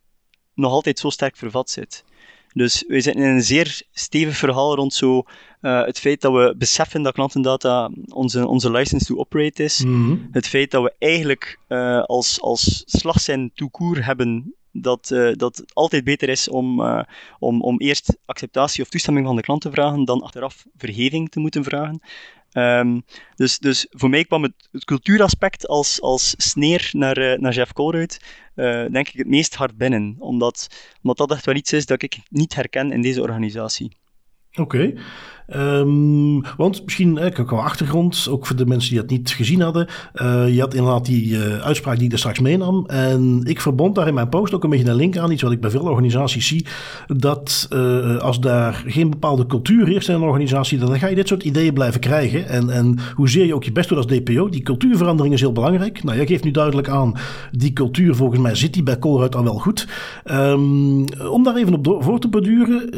nog altijd zo sterk vervat zit. Dus we zitten in een zeer stevig verhaal rond zo, uh, het feit dat we beseffen dat klantendata onze, onze license to operate is. Mm -hmm. Het feit dat we eigenlijk uh, als, als slagzijn toekoer hebben dat, uh, dat het altijd beter is om, uh, om, om eerst acceptatie of toestemming van de klant te vragen dan achteraf vergeving te moeten vragen. Um, dus, dus voor mij kwam het, cultuuraspect als, als sneer naar, uh, naar Jeff Colruyt, denk ik het meest hard binnen. Omdat, omdat dat echt wel iets is dat ik niet herken in deze organisatie. Oké. Um, want misschien eh, qua achtergrond, ook voor de mensen die dat niet gezien hadden. Uh, je had inderdaad die uh, uitspraak die ik er straks meenam. En ik verbond daar in mijn post ook een beetje een link aan. Iets wat ik bij veel organisaties zie. Dat uh, als daar geen bepaalde cultuur heerst in een organisatie, dan ga je dit soort ideeën blijven krijgen. En, en hoezeer je ook je best doet als DPO, die cultuurverandering is heel belangrijk. Nou, jij geeft nu duidelijk aan, die cultuur volgens mij zit die bij Colruyt al wel goed. Um, om daar even op voor te beduren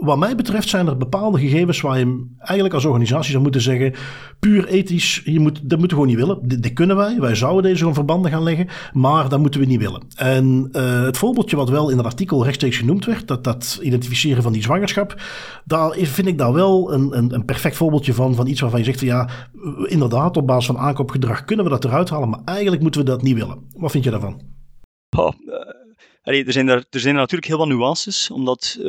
wat mij betreft zijn er bepaalde gegevens waar je eigenlijk als organisatie zou moeten zeggen, puur ethisch, je moet, dat moeten we gewoon niet willen. Dit, kunnen wij, wij zouden deze gewoon verbanden gaan leggen, maar dat moeten we niet willen. En uh, het voorbeeldje wat wel in het artikel rechtstreeks genoemd werd, dat, dat identificeren van die zwangerschap, daar vind ik daar wel een, een, een perfect voorbeeldje van, van iets waarvan je zegt, ja, inderdaad, op basis van aankoopgedrag kunnen we dat eruit halen, maar eigenlijk moeten we dat niet willen. Wat vind je daarvan? Oh, er, zijn er, zijn natuurlijk heel wat nuances, omdat uh,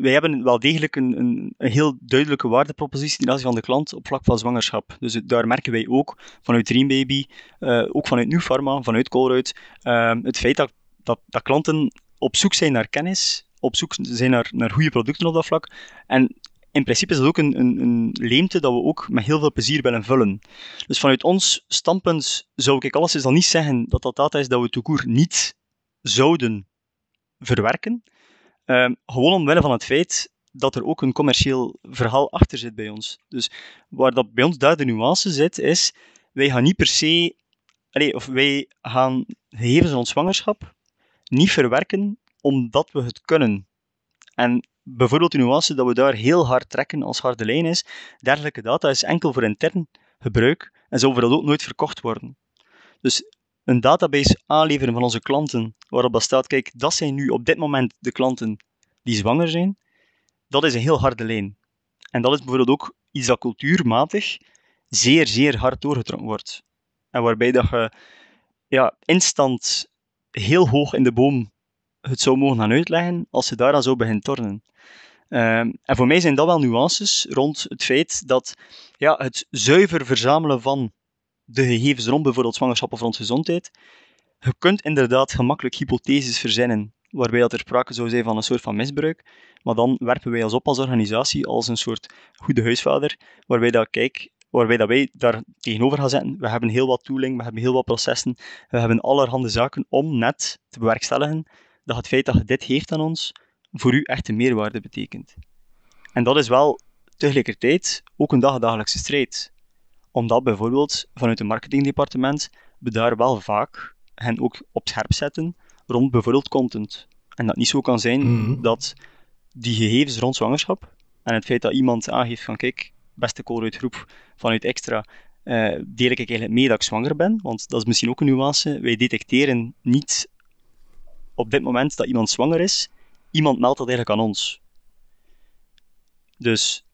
wij hebben wel degelijk een, een, een, heel duidelijke waardepropositie ten van de klant op vlak van zwangerschap. Dus daar merken wij ook vanuit Dreambaby, uh, ook vanuit New Pharma, vanuit Colruyt, uh, het feit dat, dat, dat klanten op zoek zijn naar kennis, op zoek zijn naar, naar goede producten op dat vlak. En in principe is dat ook een, een, een, leemte dat we ook met heel veel plezier willen vullen. Dus vanuit ons standpunt zou ik alles is dan niet zeggen dat dat data is dat we toekoer niet zouden verwerken. Um, gewoon omwille van het feit dat er ook een commercieel verhaal achter zit bij ons. Dus waar dat bij ons daar de nuance zit, is wij gaan niet per se, of wij gaan gegevens van ons zwangerschap niet verwerken omdat we het kunnen. En bijvoorbeeld de nuance dat we daar heel hard trekken als harde lijn is, dergelijke data is enkel voor intern gebruik en zou voor dat ook nooit verkocht worden. Dus een database aanleveren van onze klanten, waarop dat staat, kijk, dat zijn nu op dit moment de klanten die zwanger zijn, dat is een heel harde lijn. En dat is bijvoorbeeld ook iets dat cultuurmatig zeer, zeer hard doorgetrokken wordt. En waarbij dat je ja, instant heel hoog in de boom het zou mogen gaan uitleggen als ze daar dan zo begint tornen. Um, en voor mij zijn dat wel nuances rond het feit dat ja, het zuiver verzamelen van de gegevens rond bijvoorbeeld zwangerschap of rond gezondheid, je kunt inderdaad gemakkelijk hypotheses verzinnen waarbij dat er sprake zou zijn van een soort van misbruik, maar dan werpen wij ons op als organisatie als een soort goede huisvader, waarbij dat, kijk, waarbij dat wij daar tegenover gaan zetten. We hebben heel wat tooling, we hebben heel wat processen, we hebben allerhande zaken om net te bewerkstelligen dat het feit dat je dit geeft aan ons, voor u echt een meerwaarde betekent. En dat is wel tegelijkertijd ook een dagdagelijkse strijd. Omdat bijvoorbeeld vanuit het marketingdepartement we daar wel vaak hen ook op scherp zetten rond bijvoorbeeld content. En dat niet zo kan zijn mhm. dat die gegevens rond zwangerschap en het feit dat iemand aangeeft van kijk, beste call groep vanuit extra, uh, deel ik eigenlijk mee dat ik zwanger ben, want dat is misschien ook een nuance. Wij detecteren niet op dit moment dat iemand zwanger is, iemand meldt dat eigenlijk aan ons. Dus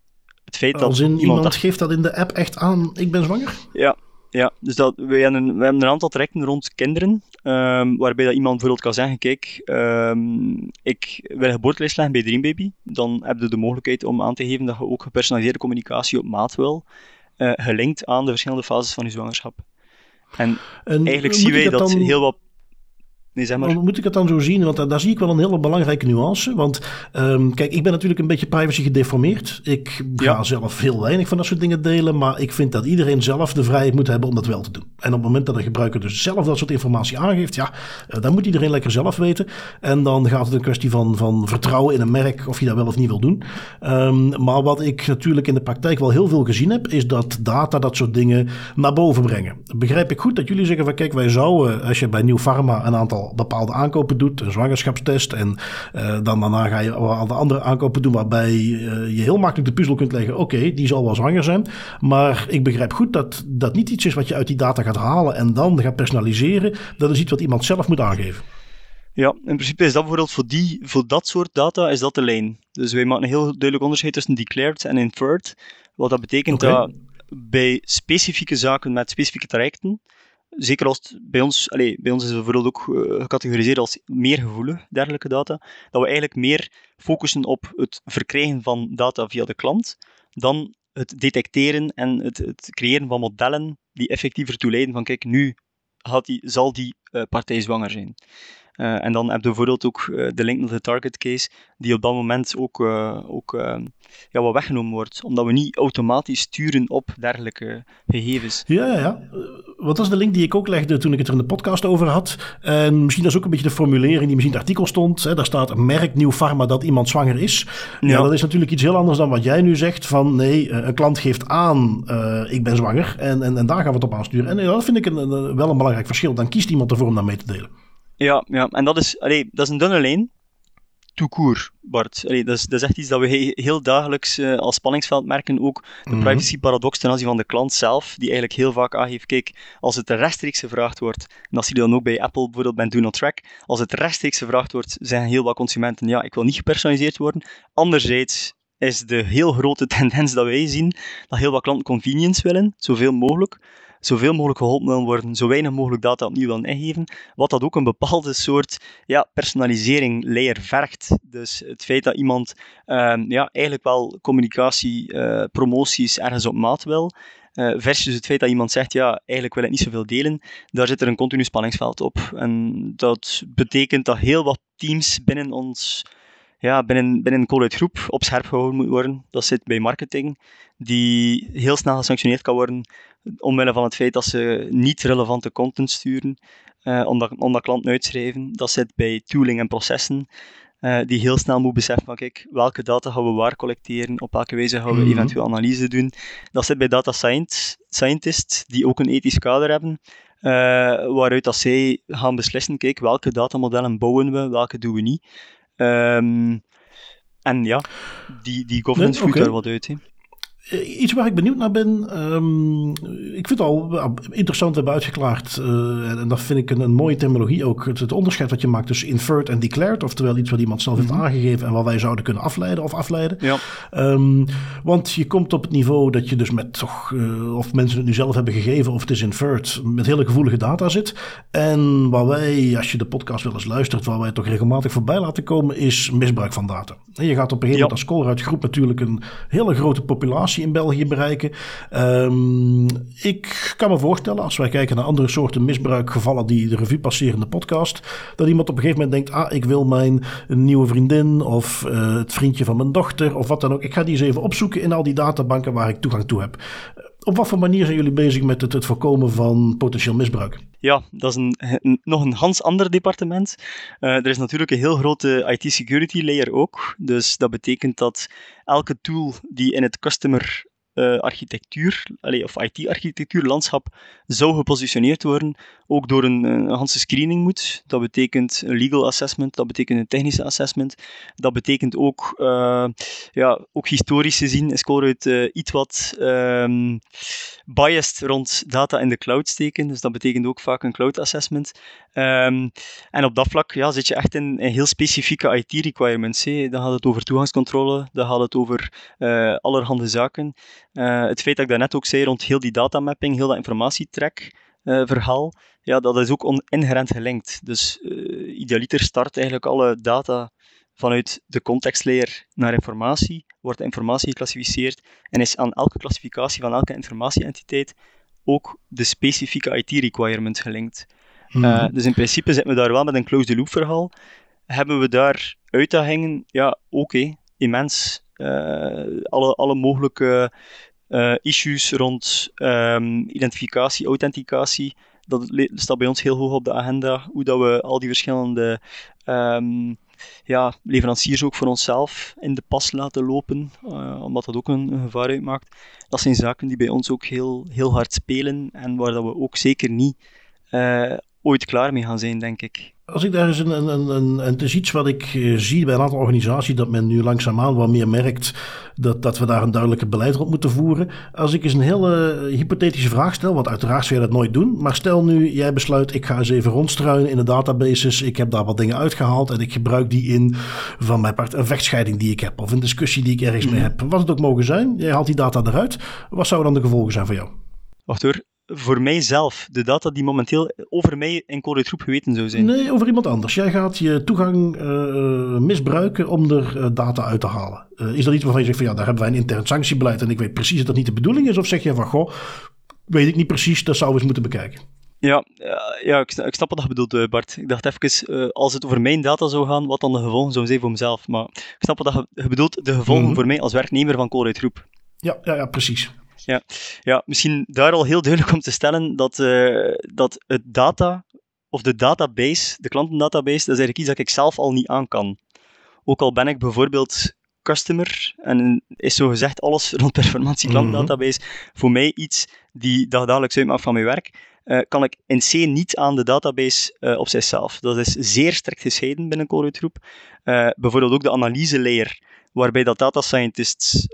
het feit dat iemand, geeft dat in de app echt aan, ik ben zwanger? Ja, ja, dus dat, we, hebben, we hebben een aantal trajecten rond kinderen, um, waarbij dat iemand bijvoorbeeld kan zeggen, kijk, um, ik wil een geboortelijst leggen bij Dreambaby, dan heb je de mogelijkheid om aan te geven dat je ook gepersonaliseerde communicatie op maat wil, uh, gelinkt aan de verschillende fases van je zwangerschap. En, en eigenlijk zien wij dat dan... heel wat Nee, Moet ik het dan zo zien? Want daar, zie ik wel een hele belangrijke nuance. Want um, kijk, ik ben natuurlijk een beetje privacy gedeformeerd. Ik ga zelf heel weinig van dat soort dingen delen. Maar ik vind dat iedereen zelf de vrijheid moet hebben om dat wel te doen. En op het moment dat de gebruiker dus zelf dat soort informatie aangeeft, ja, uh, dan moet iedereen lekker zelf weten. En dan gaat het een kwestie van, van vertrouwen in een merk of je dat wel of niet wil doen. Um, maar wat ik natuurlijk in de praktijk wel heel veel gezien heb, is dat data dat soort dingen naar boven brengen. Begrijp ik goed dat jullie zeggen van kijk, wij zouden, als je bij Nieuw Pharma een aantal bepaalde aankopen doet, een zwangerschapstest. En uh, dan daarna ga je al de andere aankopen doen waarbij uh, je heel makkelijk de puzzel kunt leggen. Oké, die zal wel zwanger zijn. Maar ik begrijp goed dat dat niet iets is wat je uit die data gaat halen en dan gaat personaliseren. Dat is iets wat iemand zelf moet aangeven. Ja, in principe is dat bijvoorbeeld voor, die, voor dat soort data is dat de lijn. Dus wij maken een heel duidelijk onderscheid tussen declared en inferred. Wat dat betekent dat bij specifieke zaken met specifieke trajecten, zeker als bij ons, allez, bij ons is het bijvoorbeeld ook uh, gecategoriseerd als meer gevoelig, dergelijke data, dat we eigenlijk meer focussen op het verkrijgen van data via de klant, dan het detecteren en het, het creëren van modellen die effectiever toe leiden van kijk, nu die, zal die uh, partij zwanger zijn. Uh, en dan heb je bijvoorbeeld ook uh, de link naar de target case, die op dat moment ook, uh, ook ja, wat weggenomen wordt, omdat we niet automatisch sturen op dergelijke gegevens. Ja, ja, ja. Wat was de link die ik ook legde toen ik het er in de podcast over had? En misschien dat is ook een beetje de formulering die misschien in het artikel stond. Hè? Daar staat merk Nieuw Pharma dat iemand zwanger is. Ja. ja. dat is natuurlijk iets heel anders dan wat jij nu zegt. Van nee, een klant geeft aan, ik ben zwanger. En, en, en daar gaan we het op aansturen. En dat vind ik een, een, wel een belangrijk verschil. Dan kiest iemand ervoor om dat mee te delen. Ja, ja. en dat is, allee, dat is een dunne lijn. Toekoer, Bart. Allee, dat, is, dat is echt iets dat we heel dagelijks uh, als spanningsveld merken. Ook de mm privacy-paradox ten aanzien van de klant zelf, die eigenlijk heel vaak aangeeft, kijk, als het rechtstreeks gevraagd wordt, en dat zie je dan ook bij Apple bijvoorbeeld bij Do Not Track, als het rechtstreeks gevraagd wordt, zeggen heel wat consumenten, ja, ik wil niet gepersonaliseerd worden. Anderzijds is de heel grote tendens dat wij zien, dat heel wat klanten convenience willen, zoveel mogelijk. Zoveel mogelijk geholpen willen worden, zo weinig mogelijk data opnieuw willen ingeven, wat dat ook een bepaalde soort ja, personalisering layer vergt. Dus het feit dat iemand ehm, ja, eigenlijk wel communicatie, uh, promoties ergens op maat wil, uh, versus het feit dat iemand zegt, ja, eigenlijk wil ik niet zoveel delen, daar zit er een continu spanningsveld op. En dat betekent dat heel wat teams binnen ons ja, binnen, binnen een groep op scherp gehouden moet worden. Dat zit bij marketing, die heel snel gesanctioneerd kan worden omwille van het feit dat ze niet relevante content sturen, uh, omdat, omdat klanten uitschrijven. Dat zit bij tooling en processen, uh, die heel snel moet beseffen van kijk, welke data gaan we waar collecteren, op welke wijze gaan we mm eventueel analyse doen. Dat zit bij data science, scientists, die ook een ethisch kader hebben, uh, waaruit dat zij gaan beslissen, kijk, welke datamodellen bouwen we, welke doen we niet. Um, en ja, die, die governance nee, okay. daar wat uit. Eh, iets waar ik benieuwd naar ben. Um, ik vind het al interessant hebben uitgeklaard. Uh, en dat vind ik een, een, mooie terminologie ook. Het, het, onderscheid wat je maakt tussen inferred en declared. Oftewel iets wat iemand zelf heeft mhm. aangegeven. En wat wij zouden kunnen afleiden of afleiden. Ja. Um, want je komt op het niveau dat je dus met toch. Uh, of mensen het nu zelf hebben gegeven. Of het is inferred. Met hele gevoelige data zit. En waar wij, als je de podcast wel eens luistert. Waar wij toch regelmatig voorbij laten komen. Is misbruik van data. En je gaat op een gegeven moment als Colruyt groep natuurlijk een hele grote populatie in België bereiken. Um, ik kan me voorstellen, als wij kijken naar andere soorten misbruikgevallen die de revue passeren in de podcast, dat iemand op een gegeven moment denkt: ah, ik wil mijn nieuwe vriendin of uh, het vriendje van mijn dochter of wat dan ook. Ik ga die eens even opzoeken in al die databanken waar ik toegang toe heb. Op wat voor manier zijn jullie bezig met het, voorkomen van potentieel misbruik? Ja, dat is een, nog een hans ander departement. Uh, er is natuurlijk een heel grote IT-security layer ook. Dus dat betekent dat elke tool die in het customer uh, architectuur, of IT-architectuurlandschap zou gepositioneerd worden, ook door een, een Hanse screening moet. Dat betekent een legal assessment, dat betekent een technische assessment. Dat betekent ook, uh, ja, ook historisch gezien is Colruyt uh, iets wat um, biased rond data in de cloud steken. Dus dat betekent ook vaak een cloud assessment. Um, en op dat vlak ja, zit je echt in, in heel specifieke IT-requirements. Dan gaat het over toegangscontrole, dan gaat het over allerhande zaken. Uh, het feit dat ik daarnet ook zei rond heel die datamapping, heel dat informatietrek, uh, verhaal, ja, dat is ook inherent gelinkt. Dus uh, idealiter start eigenlijk alle data vanuit de contextlayer naar informatie, wordt de informatie geclassificeerd en is aan elke klassificatie van elke informatieentiteit ook de specifieke IT-requirement gelinkt. Mm -hmm. uh, dus in principe zitten we daar wel met een closed-loop verhaal. Hebben we daar uitdagingen? Ja, oké, okay, immens. Uh, alle, alle mogelijke uh, issues rond um, identificatie, authenticatie, dat staat bij ons heel hoog op de agenda. Hoe dat we al die verschillende um, ja, leveranciers ook voor onszelf in de pas laten lopen, uh, omdat dat ook een, gevaar uitmaakt. Dat zijn zaken die bij ons ook heel, heel hard spelen en waar dat we ook zeker niet uh, ooit klaar mee gaan zijn, denk ik. Als ik daar eens een, een, een, het is iets wat ik eh, zie bij een aantal organisaties, dat men nu langzaamaan wat meer merkt dat, dat we daar een duidelijke beleid rond moeten voeren. Als ik eens een hele hypothetische vraag stel, want uiteraard zou je dat nooit doen, maar stel nu, jij besluit, ik ga eens even rondstruinen in de databases, ik heb daar wat dingen uitgehaald en ik gebruik die in van mijn part een vechtscheiding die ik heb of een discussie die ik ergens mee mhm. heb. Wat het ook mogen zijn, jij haalt die data eruit. Wat zouden dan de gevolgen zijn voor jou? Wacht hoor, voor mijzelf, de data die momenteel over mij in Code Troep geweten zou zijn? Nee, over iemand anders. Jij gaat je toegang uh, misbruiken om er uh, data uit te halen. Uh, is dat iets waarvan je zegt van ja, daar hebben wij een intern sanctiebeleid en ik weet precies dat dat niet de bedoeling is? Of zeg je van goh, weet ik niet precies, dat zouden we eens moeten bekijken? Ja, ja ik, ik snap wat je bedoelt, Bart. Ik dacht even, als het over mijn data zou gaan, wat dan de gevolgen zouden zijn voor mezelf. Maar ik snap wat je bedoelt, de gevolgen mm -hmm. voor mij als werknemer van Code Groep. Ja, ja, ja, precies. Ja. ja, misschien daar al heel duidelijk om te stellen dat, uh, dat het data, of de database, de klantendatabase, dat is eigenlijk iets dat ik zelf al niet aan kan. Ook al ben ik bijvoorbeeld customer en is zo gezegd alles rond performantie klantendatabase mm -hmm. voor mij iets die dagelijks uitmaakt van mijn werk, uh, kan ik in C niet aan de database uh, op zichzelf. Dat is zeer strikt gescheiden binnen Colruyt Groep. Uh, bijvoorbeeld ook de analyse layer, waarbij dat data scientists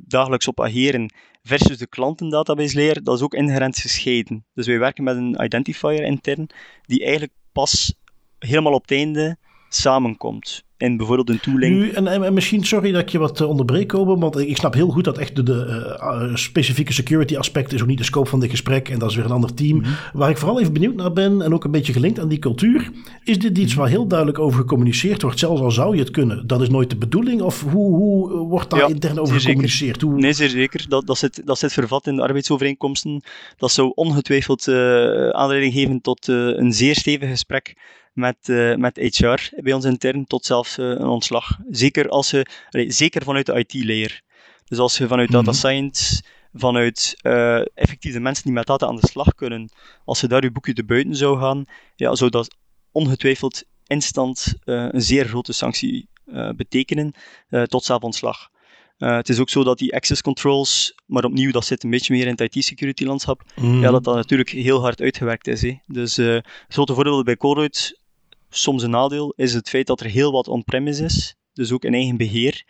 dagelijks op ageren, versus de klantendatabase layer, dat is ook inherent gescheiden. Dus wij werken met een identifier intern, die eigenlijk pas helemaal op het einde samenkomt. In bijvoorbeeld een tooling. Nu, en, en, misschien, sorry dat ik je wat uh, onderbreek, Kobe, want ik snap heel goed dat echt de, de uh, specifieke security aspect is ook niet de scope van dit gesprek en dat is weer een ander team. Mm -hmm. Waar ik vooral even benieuwd naar ben en ook een beetje gelinkt aan die cultuur, is dit iets waar heel duidelijk over gecommuniceerd wordt, zelfs al zou je het kunnen? Dat is nooit de bedoeling of hoe, hoe wordt daar ja, intern over gecommuniceerd? Hoe... Nee, zeer zeker. Dat, dat, zit, dat zit vervat in de arbeidsovereenkomsten. Dat zou ongetwijfeld uh, aanleiding geven tot een zeer stevig gesprek met, uh, met HR bij ons intern tot zelfs uh, een ontslag. Zeker, als je, allee, zeker vanuit de IT-layer. Dus als je vanuit data science, vanuit uh, effectief de mensen die met data aan de slag kunnen, als je daar je boekje te buiten zou gaan, ja, zou dat ongetwijfeld instant een zeer grote sanctie betekenen tot zelfontslag. Uh, het is ook zo dat die access controls, maar opnieuw, dat zit een beetje meer in het IT-security landschap, mm. ja, dat dat natuurlijk heel hard uitgewerkt is. Hè. Dus uh, het grote voordeel bij Colruyt soms een nadeel is het feit dat er heel wat on-premise is, dus ook in eigen beheer.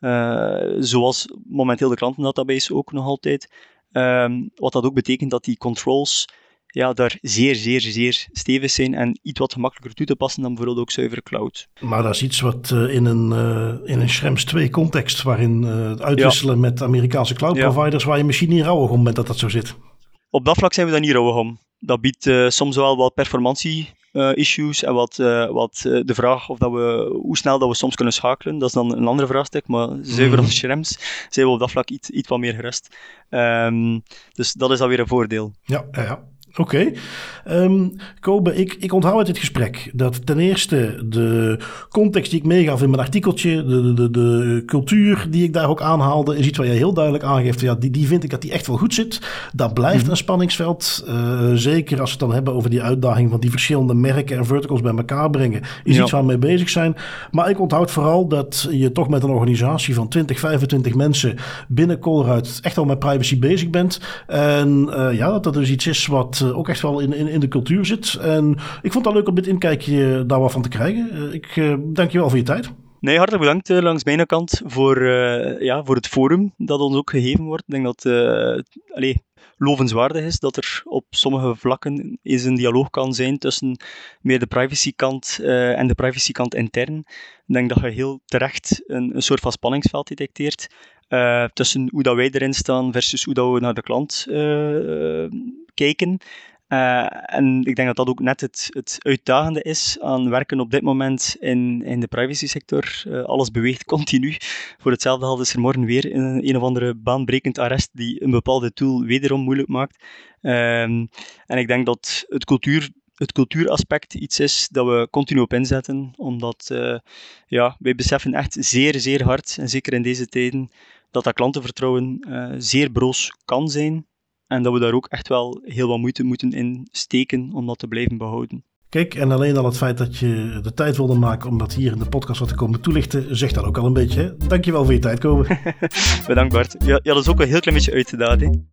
Uh, zoals momenteel de klantendatabase ook nog altijd. Um, wat dat ook betekent dat die controls ja, daar zeer, zeer, zeer stevig zijn en iets wat gemakkelijker toe te passen dan bijvoorbeeld ook zuivere cloud. Maar dat is iets wat uh, in een, uh, in een Schrems 2 context, waarin het uitwisselen ja. met Amerikaanse cloud providers, ja. waar je misschien niet rouwig om bent dat dat zo zit. Op dat vlak zijn we daar niet rouwig om. Dat biedt soms wel wat performantie issues en wat, uh, wat uh, de vraag of dat we, hoe snel dat we soms kunnen schakelen, dat is dan een andere vraagstuk, maar zuiver als Schrems zijn we op dat vlak iets, iets wat meer gerust. Um, dus dat is alweer een voordeel. Ja, ja, ja. Oké. Okay. Um, Kobe, ik, ik onthoud uit dit gesprek dat ten eerste de context die ik meegaf in mijn artikeltje, de, de, de, cultuur die ik daar ook aanhaalde, is iets waar je heel duidelijk aangeeft. Ja, die, die vind ik dat die echt wel goed zit. Dat blijft mm-hmm. een spanningsveld. Uh, zeker als we het dan hebben over die uitdaging van die verschillende merken en verticals bij elkaar brengen, is ja. iets waar we mee bezig zijn. Maar ik onthoud vooral dat je toch met een organisatie van 20, 25 mensen binnen Colruyt echt al met privacy bezig bent. En uh, ja, dat dat dus iets is wat ook echt wel in, in, in de cultuur zit. En ik vond het leuk om dit inkijkje daar wat van te krijgen. Ik uh, dank je wel voor je tijd. Nee, hartelijk bedankt langs mijn kant voor, ja, voor het forum dat ons ook gegeven wordt. Ik denk dat uh, lovenswaardig is dat er op sommige vlakken eens een dialoog kan zijn tussen meer de privacykant en de privacykant intern. Ik denk dat je heel terecht een, een soort van spanningsveld detecteert tussen hoe dat wij erin staan versus hoe dat we naar de klant kijken. Uh, en ik denk dat dat ook net het, het uitdagende is aan werken op dit moment in, in de privacy sector. Alles beweegt continu. Voor hetzelfde geld is er morgen weer een, een of andere baanbrekend arrest die een bepaalde tool wederom moeilijk maakt. Um, en ik denk dat het cultuur het cultuuraspect iets is dat we continu op inzetten, omdat ja, wij beseffen echt zeer, zeer hard, en zeker in deze tijden, dat dat klantenvertrouwen uh, zeer broos kan zijn. En dat we daar ook echt wel heel wat moeite moeten in steken om dat te blijven behouden. Kijk, en alleen al het feit dat je de tijd wilde maken om dat hier in de podcast wat te komen toelichten, zegt dat ook al een beetje. Hè? Dankjewel voor je tijd, komen. Bedankt Bart. Ja, ja, dat is ook een heel klein beetje uit te daden.